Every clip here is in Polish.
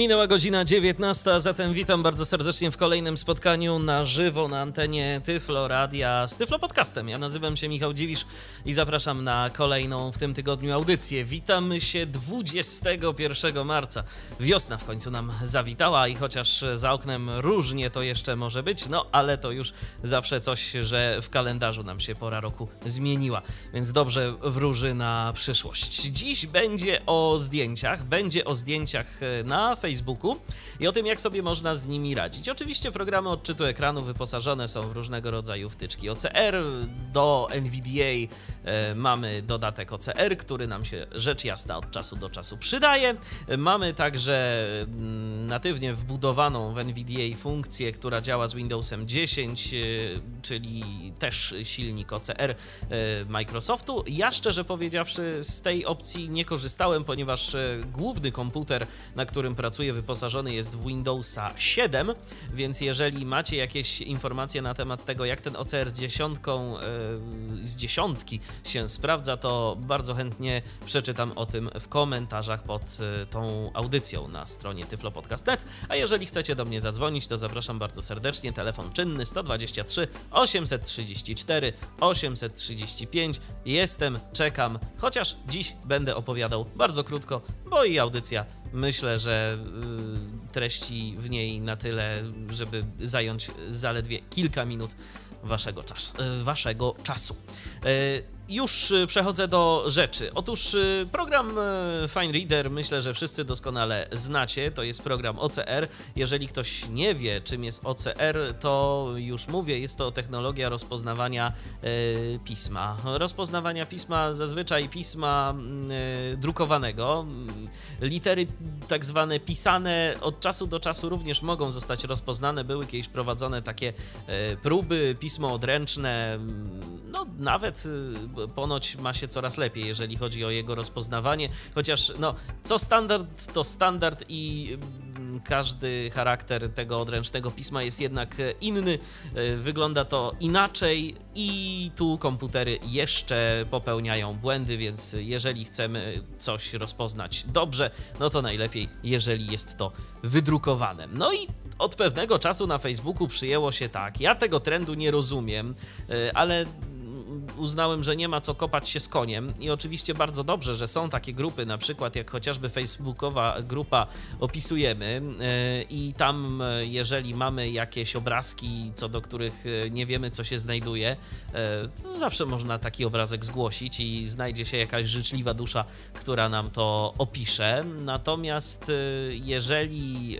Minęła godzina 19, a zatem witam bardzo serdecznie w kolejnym spotkaniu na żywo na antenie Tyflo Radia z Tyflo Podcastem. Ja nazywam się Michał Dziwisz i zapraszam na kolejną w tym tygodniu audycję. Witamy się 21 marca. Wiosna w końcu nam zawitała i chociaż za oknem różnie to jeszcze może być, no ale to już zawsze coś, że w kalendarzu nam się pora roku zmieniła, więc dobrze wróży na przyszłość. Dziś będzie o zdjęciach, będzie o zdjęciach na Facebooku i o tym, jak sobie można z nimi radzić. Oczywiście programy odczytu ekranu wyposażone są w różnego rodzaju wtyczki OCR. Do NVDA e, mamy dodatek OCR, który nam się rzecz jasna od czasu do czasu przydaje. Mamy także mm, natywnie wbudowaną w NVDA funkcję, która działa z Windowsem 10, e, czyli też silnik OCR e, Microsoftu. Ja szczerze powiedziawszy z tej opcji nie korzystałem, ponieważ główny komputer, na którym pracuję, pracuje, wyposażony jest w Windowsa 7, więc jeżeli macie jakieś informacje na temat tego, jak ten OCR z dziesiątką, e, z dziesiątki się sprawdza, to bardzo chętnie przeczytam o tym w komentarzach pod e, tą audycją na stronie tyflopodcast.net, a jeżeli chcecie do mnie zadzwonić, to zapraszam bardzo serdecznie, telefon czynny 123 834 835. Jestem, czekam, chociaż dziś będę opowiadał bardzo krótko, bo i audycja myślę, że y, treści w niej na tyle, żeby zająć zaledwie kilka minut waszego, czas, y, waszego czasu. Już y, przechodzę do rzeczy. Otóż y, program y, Fine Reader myślę, że wszyscy doskonale znacie. To jest program OCR. Jeżeli ktoś nie wie, czym jest OCR, to już mówię, jest to technologia rozpoznawania pisma. Rozpoznawania pisma, zazwyczaj pisma drukowanego. Litery tak zwane pisane od czasu do czasu również mogą zostać rozpoznane. Były kiedyś prowadzone takie próby, pismo odręczne, no nawet ponoć ma się coraz lepiej, jeżeli chodzi o jego rozpoznawanie, chociaż no, co standard to standard i mm, każdy charakter tego odręcznego pisma jest jednak inny, e, wygląda to inaczej i tu komputery jeszcze popełniają błędy, więc jeżeli chcemy coś rozpoznać dobrze, no to najlepiej, jeżeli jest to wydrukowane. No i od pewnego czasu na Facebooku przyjęło się tak. Ja tego trendu nie rozumiem, e, ale uznałem, że nie ma co kopać się z koniem i oczywiście bardzo dobrze, że są takie grupy, na przykład jak chociażby facebookowa grupa opisujemy e, i tam e, jeżeli mamy jakieś obrazki, co do których e, nie wiemy co się znajduje, to zawsze można taki obrazek zgłosić i znajdzie się jakaś życzliwa dusza, która nam to opisze. Natomiast jeżeli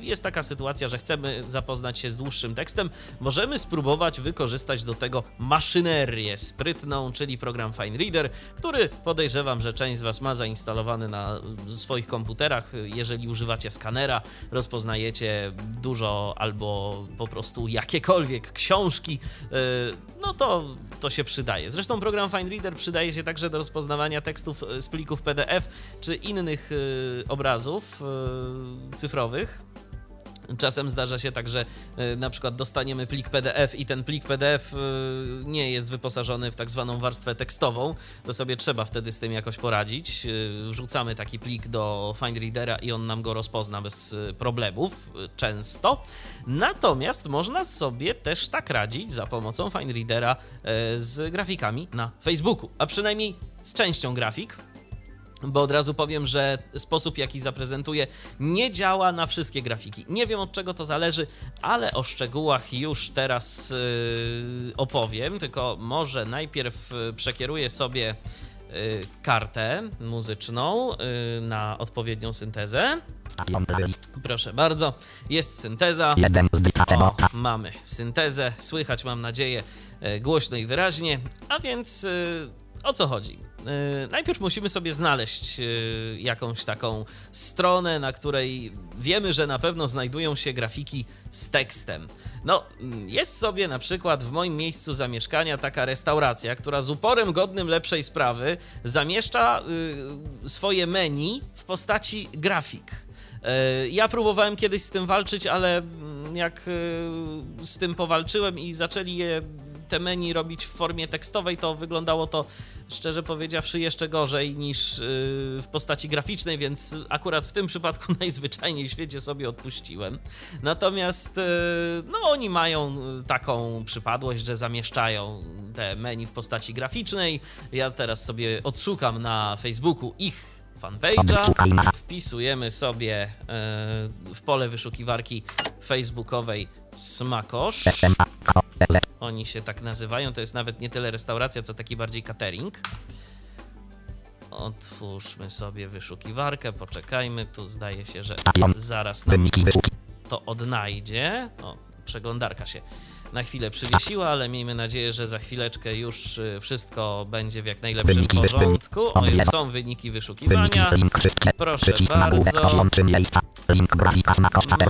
jest taka sytuacja, że chcemy zapoznać się z dłuższym tekstem, możemy spróbować wykorzystać do tego maszynerię sprytną, czyli program Fine Reader, który podejrzewam, że część z Was ma zainstalowany na swoich komputerach. Jeżeli używacie skanera, rozpoznajecie dużo albo po prostu jakiekolwiek książki, yy, no to to się przydaje. Zresztą program Fine Reader przydaje się także do rozpoznawania tekstów z plików PDF czy innych yy, obrazów cyfrowych. Czasem zdarza się tak, że e, na przykład dostaniemy plik PDF i ten plik PDF e, nie jest wyposażony w tak zwaną warstwę tekstową, to sobie trzeba wtedy z tym jakoś poradzić. E, wrzucamy taki plik do FineReadera i on nam go rozpozna bez problemów, często. Natomiast można sobie też tak radzić za pomocą FineReadera z grafikami na Facebooku, a przynajmniej z częścią grafik bo od razu powiem, że sposób jaki zaprezentuję nie działa na wszystkie grafiki. Nie wiem od czego to zależy, ale o szczegółach już teraz yy, opowiem, tylko może najpierw yy, przekieruję sobie yy, kartę muzyczną yy, na odpowiednią syntezę. Proszę bardzo, jest synteza. O, mamy syntezę, słychać mam nadzieję yy, głośno i wyraźnie, a więc yy, o co chodzi? Yy, najpierw musimy sobie znaleźć yy, jakąś taką stronę, na której wiemy, że na pewno znajdują się grafiki z tekstem. No, jest sobie na przykład w moim miejscu zamieszkania taka restauracja, która z uporem godnym lepszej sprawy zamieszcza yy, swoje menu w postaci grafik. Ja próbowałem kiedyś z tym walczyć, ale mm, jak z tym powalczyłem i zaczęli je te menu robić w formie tekstowej, to wyglądało to szczerze powiedziawszy jeszcze gorzej niż y, w postaci graficznej, więc akurat w tym przypadku najzwyczajniej w świecie sobie odpuściłem. Natomiast y, no oni mają taką przypadłość, że zamieszczają te menu w postaci graficznej. Ja teraz sobie odszukam na Facebooku ich fanpage'a, wpisujemy sobie w pole wyszukiwarki facebookowej Smakosz. Oni się tak nazywają, to jest nawet nie tyle restauracja, co taki bardziej catering. Otwórzmy sobie wyszukiwarkę, poczekajmy, tu zdaje się, że zaraz nam to odnajdzie. O, przeglądarka się na chwilę przywiesiła, ale miejmy nadzieję, że za chwileczkę już y, wszystko będzie w jak najlepszym porządku. O, już są wyniki wyszukiwania. Proszę bardzo.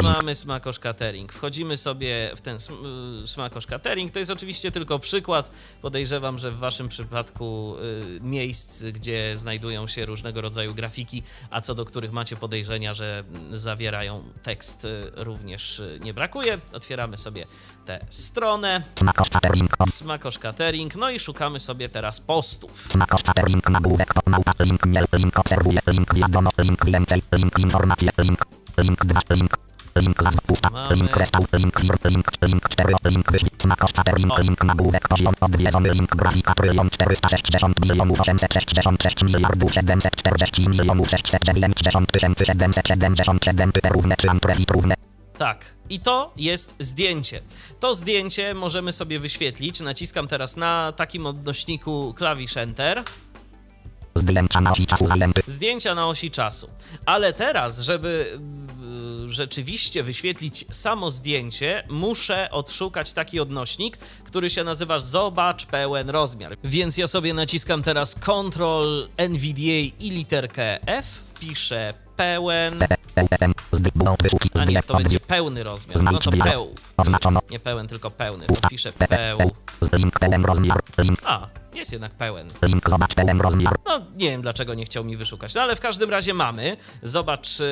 Mamy Smakosz Catering. Wchodzimy sobie w ten y, Smakosz Catering. To jest oczywiście tylko przykład. Podejrzewam, że w waszym przypadku y, miejsc, gdzie znajdują się różnego rodzaju grafiki, a co do których macie podejrzenia, że zawierają tekst, również nie brakuje. Otwieramy sobie tę stronę. Smakosz Catering. No i szukamy sobie teraz postów. Smakosz Catering, nagłówek, małpa, link, mail, link, obserwuję, link, wiadomo, link, więcej, link, informacje, link, link, dwa, link, link, nazwa pusta, link, restał, link, link, link, link, 4, link, wyświetlacz, smakosz Catering, link, nagłówek, poziom, odwiedzony, link, grafika, trylion, 460 milionów 866 miliardów 740 milionów 690 tysięcy 777 równe 3 amprefit równe tak, i to jest zdjęcie. To zdjęcie możemy sobie wyświetlić. Naciskam teraz na takim odnośniku klawisz Enter. Zdjęcia na osi czasu. Zdjęcia na osi czasu. Ale teraz, żeby y, rzeczywiście wyświetlić samo zdjęcie, muszę odszukać taki odnośnik, który się nazywa Zobacz pełen rozmiar. Więc ja sobie naciskam teraz Ctrl NVDA i literkę F, wpiszę pełen. A nie, to będzie pełny rozmiar. No to peł. Nie pełen, tylko pełny. Piszę peł. A, jest jednak pełen. No, nie wiem dlaczego nie chciał mi wyszukać. No ale w każdym razie mamy. Zobacz yy,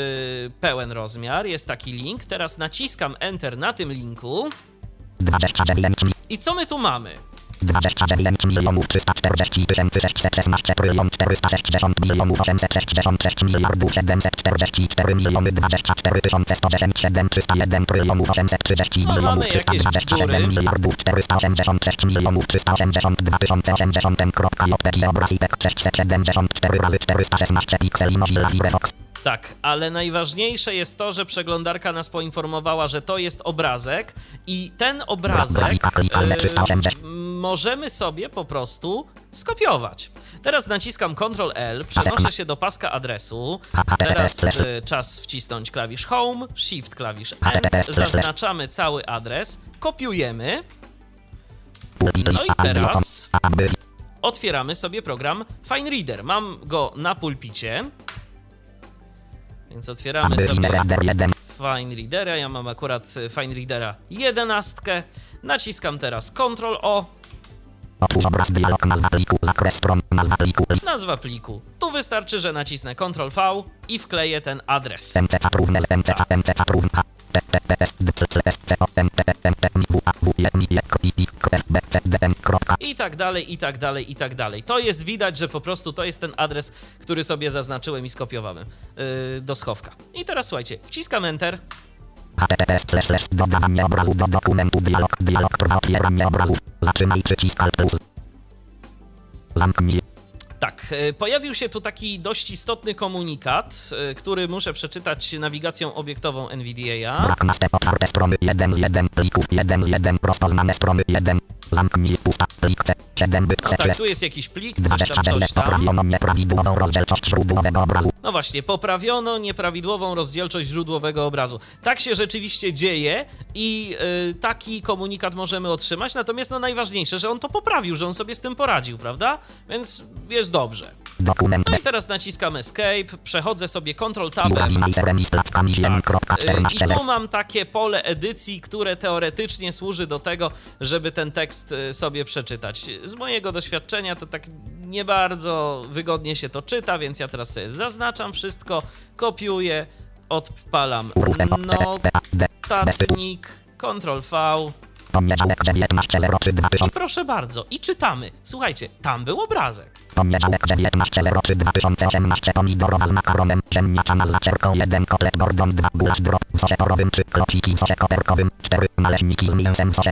pełen rozmiar. Jest taki link. Teraz naciskam Enter na tym linku. I co my tu mamy? 29 milionów 340 tysięcy 616 trylion 460 milionów 866 miliardów 744 miliony 24 tysiące 110 301 trylionów 830 milionów 327 miliardów 486 milionów 382 tysiące 80 kropka jpg obraz i 674 razy 416 pikseli Mozilla Firefox tak, ale najważniejsze jest to, że przeglądarka nas poinformowała, że to jest obrazek i ten obrazek e, możemy sobie po prostu skopiować. Teraz naciskam Ctrl L, przenoszę się do paska adresu. Teraz e, czas wcisnąć klawisz Home, Shift klawisz End, zaznaczamy cały adres, kopiujemy. No i teraz otwieramy sobie program FineReader. Mam go na pulpicie. Więc otwieramy sobie Fine Readera. Ja mam akurat Fine Readera 11. Naciskam teraz Ctrl O Otwórz obraz dialog, nazwa pliku, zakres stron, nazwa pliku. Nazwa pliku. Tu wystarczy, że nacisnę Ctrl V i wkleję ten adres. I tak dalej, i tak dalej, i tak dalej. To jest widać, że po prostu to jest ten adres, który sobie zaznaczyłem i skopiowałem yy, do schowka. I teraz słuchajcie, wciskam Enter. Https dodawanie obrazu do dokumentu dialog dialog trwa otwieranie obrazów zaczynaj przycisk alt plus. Zamknij. Tak, e, pojawił się tu taki dość istotny komunikat, e, który muszę przeczytać nawigacją obiektową NVDA. Brak następne otwarte strony 1 z 1 plików 1 z 1 rozpoznane strony 1 Zamknij pusta plik C7 byt No tak, tu jest jakiś plik, coś tam, coś tam. Poprawiono nieprawidłową rozdzielczość źródłowego obrazu. No właśnie, poprawiono nieprawidłową rozdzielczość źródłowego obrazu. Tak się rzeczywiście dzieje i y, taki komunikat możemy otrzymać, natomiast no najważniejsze, że on to poprawił, że on sobie z tym poradził, prawda? Więc jest dobrze. Dokument. No i teraz naciskam Escape, przechodzę sobie Ctrl Tabem. Tak. Y, I tu mam takie pole edycji, które teoretycznie służy do tego, żeby ten tekst y, sobie przeczytać. Z mojego doświadczenia to tak nie bardzo wygodnie się to czyta, więc ja teraz sobie zaznaczam wszystko, kopiuję, odpalam notatnik, Ctrl V. Poniedziałek 19.03.2000. I proszę bardzo, i czytamy. Słuchajcie, tam był obrazek. Poniedziałek 19.03.2018. Pomidorowa z makaronem. Z zacierką. 1 kotlet gordon. 2 gulasz drop. W sosie porowym. 3 klociki w sosie koperkowym. 4 naleśniki z mięsem. W sosie.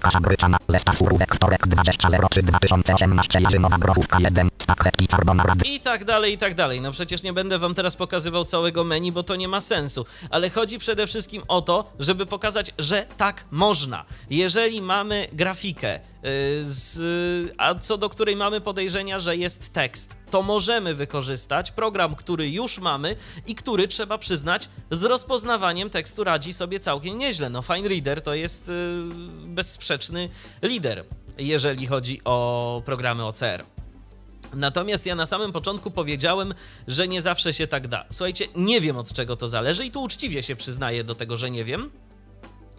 Kasza gryczana. Zestaw surówek. Wtorek 20.03.2018. Jarzynowa grochówka 1. Spaghetti carbonara. I tak dalej, i tak dalej. No przecież nie będę wam teraz pokazywał całego menu, bo to nie ma sensu. Ale chodzi przede wszystkim o to, żeby pokazać, że tak można. Jeżeli mamy grafikę, yy, z, a co do której mamy podejrzenia, że jest tekst, to możemy wykorzystać program, który już mamy i który trzeba przyznać z rozpoznawaniem tekstu radzi sobie całkiem nieźle. No Fine Reader to jest yy, bezsprzeczny lider, jeżeli chodzi o programy OCR. Natomiast ja na samym początku powiedziałem, że nie zawsze się tak da. Słuchajcie, nie wiem od czego to zależy i tu uczciwie się przyznaję do tego, że nie wiem.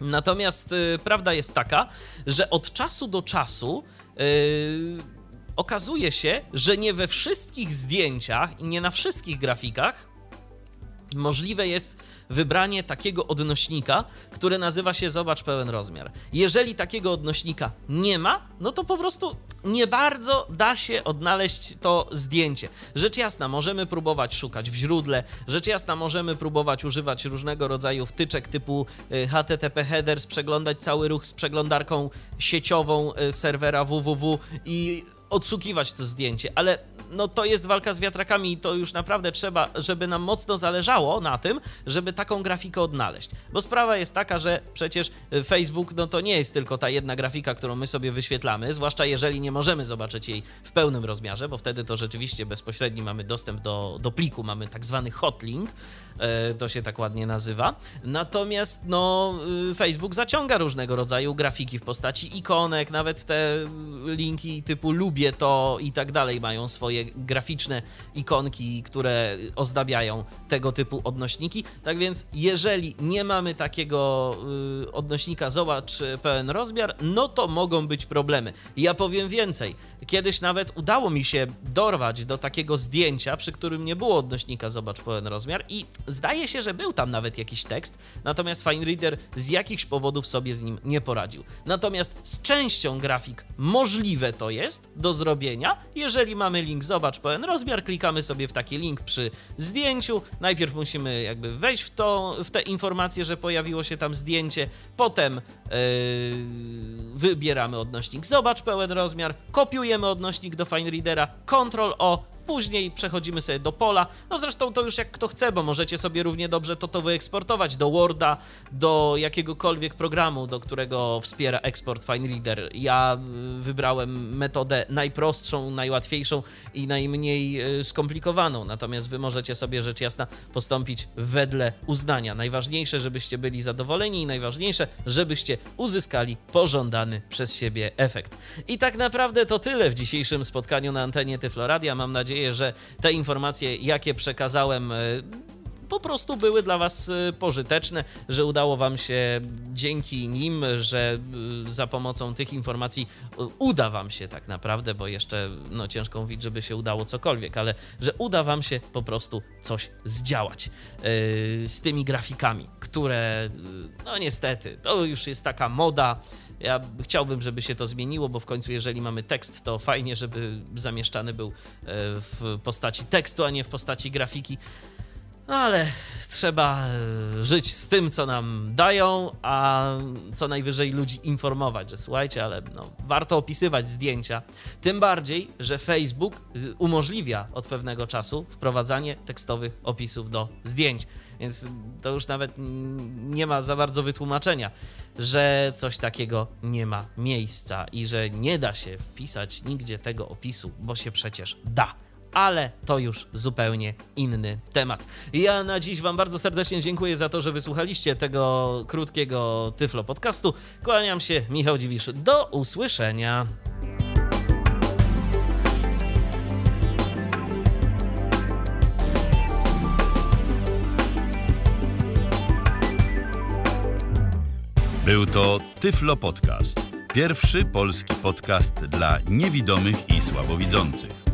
Natomiast y, prawda jest taka, że od czasu do czasu y, okazuje się, że nie we wszystkich zdjęciach i nie na wszystkich grafikach możliwe jest wybranie takiego odnośnika, które nazywa się Zobacz pełen rozmiar. Jeżeli takiego odnośnika nie ma, no to po prostu nie bardzo da się odnaleźć to zdjęcie. Rzecz jasna, możemy próbować szukać w źródle, rzecz jasna, możemy próbować używać różnego rodzaju wtyczek typu y, HTTP headers, przeglądać cały ruch z przeglądarką sieciową y, serwera www i odszukiwać to zdjęcie, ale no to jest walka z wiatrakami i to już naprawdę trzeba, żeby nam mocno zależało na tym, żeby taką grafikę odnaleźć. Bo sprawa jest taka, że przecież Facebook no to nie jest tylko ta jedna grafika, którą my sobie wyświetlamy, zwłaszcza jeżeli nie możemy zobaczyć jej w pełnym rozmiarze, bo wtedy to rzeczywiście bezpośredni mamy dostęp do, do pliku, mamy tak zwany hotlink, e, to się tak ładnie nazywa. Natomiast no y, Facebook zaciąga różnego rodzaju grafiki w postaci ikonek, nawet te linki typu lubię to i tak dalej mają swoje graficzne ikonki, które ozdabiają tego typu odnośniki. Tak więc, jeżeli nie mamy takiego y, odnośnika, zobacz pełen rozmiar, no to mogą być problemy. Ja powiem więcej. Kiedyś nawet udało mi się dorwać do takiego zdjęcia, przy którym nie było odnośnika, zobacz pełen rozmiar, i zdaje się, że był tam nawet jakiś tekst, natomiast Fine Reader z jakichś powodów sobie z nim nie poradził. Natomiast z częścią grafik możliwe to jest do zrobienia, jeżeli mamy link zobacz pełen rozmiar, klikamy sobie w taki link przy zdjęciu. Najpierw musimy jakby wejść w, to, w te informacje, że pojawiło się tam zdjęcie, potem yy, wybieramy odnośnik. Zobacz pełen rozmiar, kopiujemy odnośnik do Fine Readera, Ctrl O, Później przechodzimy sobie do pola. No zresztą to już jak kto chce, bo możecie sobie równie dobrze to to wyeksportować do Worda, do jakiegokolwiek programu, do którego wspiera eksport Fine Reader. Ja y, wybrałem metodę najprostszą, najłatwiejszą i najmniej y, skomplikowaną. Natomiast wy możecie sobie rzecz jasna postąpić wedle uznania. Najważniejsze, żebyście byli zadowoleni i najważniejsze, żebyście uzyskali pożądany przez siebie efekt. I tak naprawdę to tyle w dzisiejszym spotkaniu na antenie Tyfloradia. Mam nadzieję, nadzieję, że te informacje, jakie przekazałem, e, po prostu były dla Was e, pożyteczne, że udało Wam się dzięki nim, że e, za pomocą tych informacji uda Wam się tak naprawdę, bo jeszcze no, ciężko mówić, żeby się udało cokolwiek, ale że uda Wam się po prostu coś zdziałać z tymi grafikami, które no niestety to już jest taka moda ja chciałbym, żeby się to zmieniło, bo w końcu, jeżeli mamy tekst, to fajnie, żeby zamieszczany był e, w postaci tekstu, a nie w postaci grafiki. No ale trzeba e, żyć z tym, co nam dają, a co najwyżej ludzi informować, że słuchajcie, ale no, warto opisywać zdjęcia. Tym bardziej, że Facebook umożliwia od pewnego czasu wprowadzanie tekstowych opisów do zdjęć. Więc to już nawet nie ma za bardzo wytłumaczenia, że coś takiego nie ma miejsca i że nie da się wpisać nigdzie tego opisu, bo się przecież da ale to już zupełnie inny temat. Ja na dziś Wam bardzo serdecznie dziękuję za to, że wysłuchaliście tego krótkiego Tyflo podcastu. Kłaniam się, Michał Dziwisz. Do usłyszenia. Był to Tyflo Podcast. Pierwszy polski podcast dla niewidomych i słabowidzących.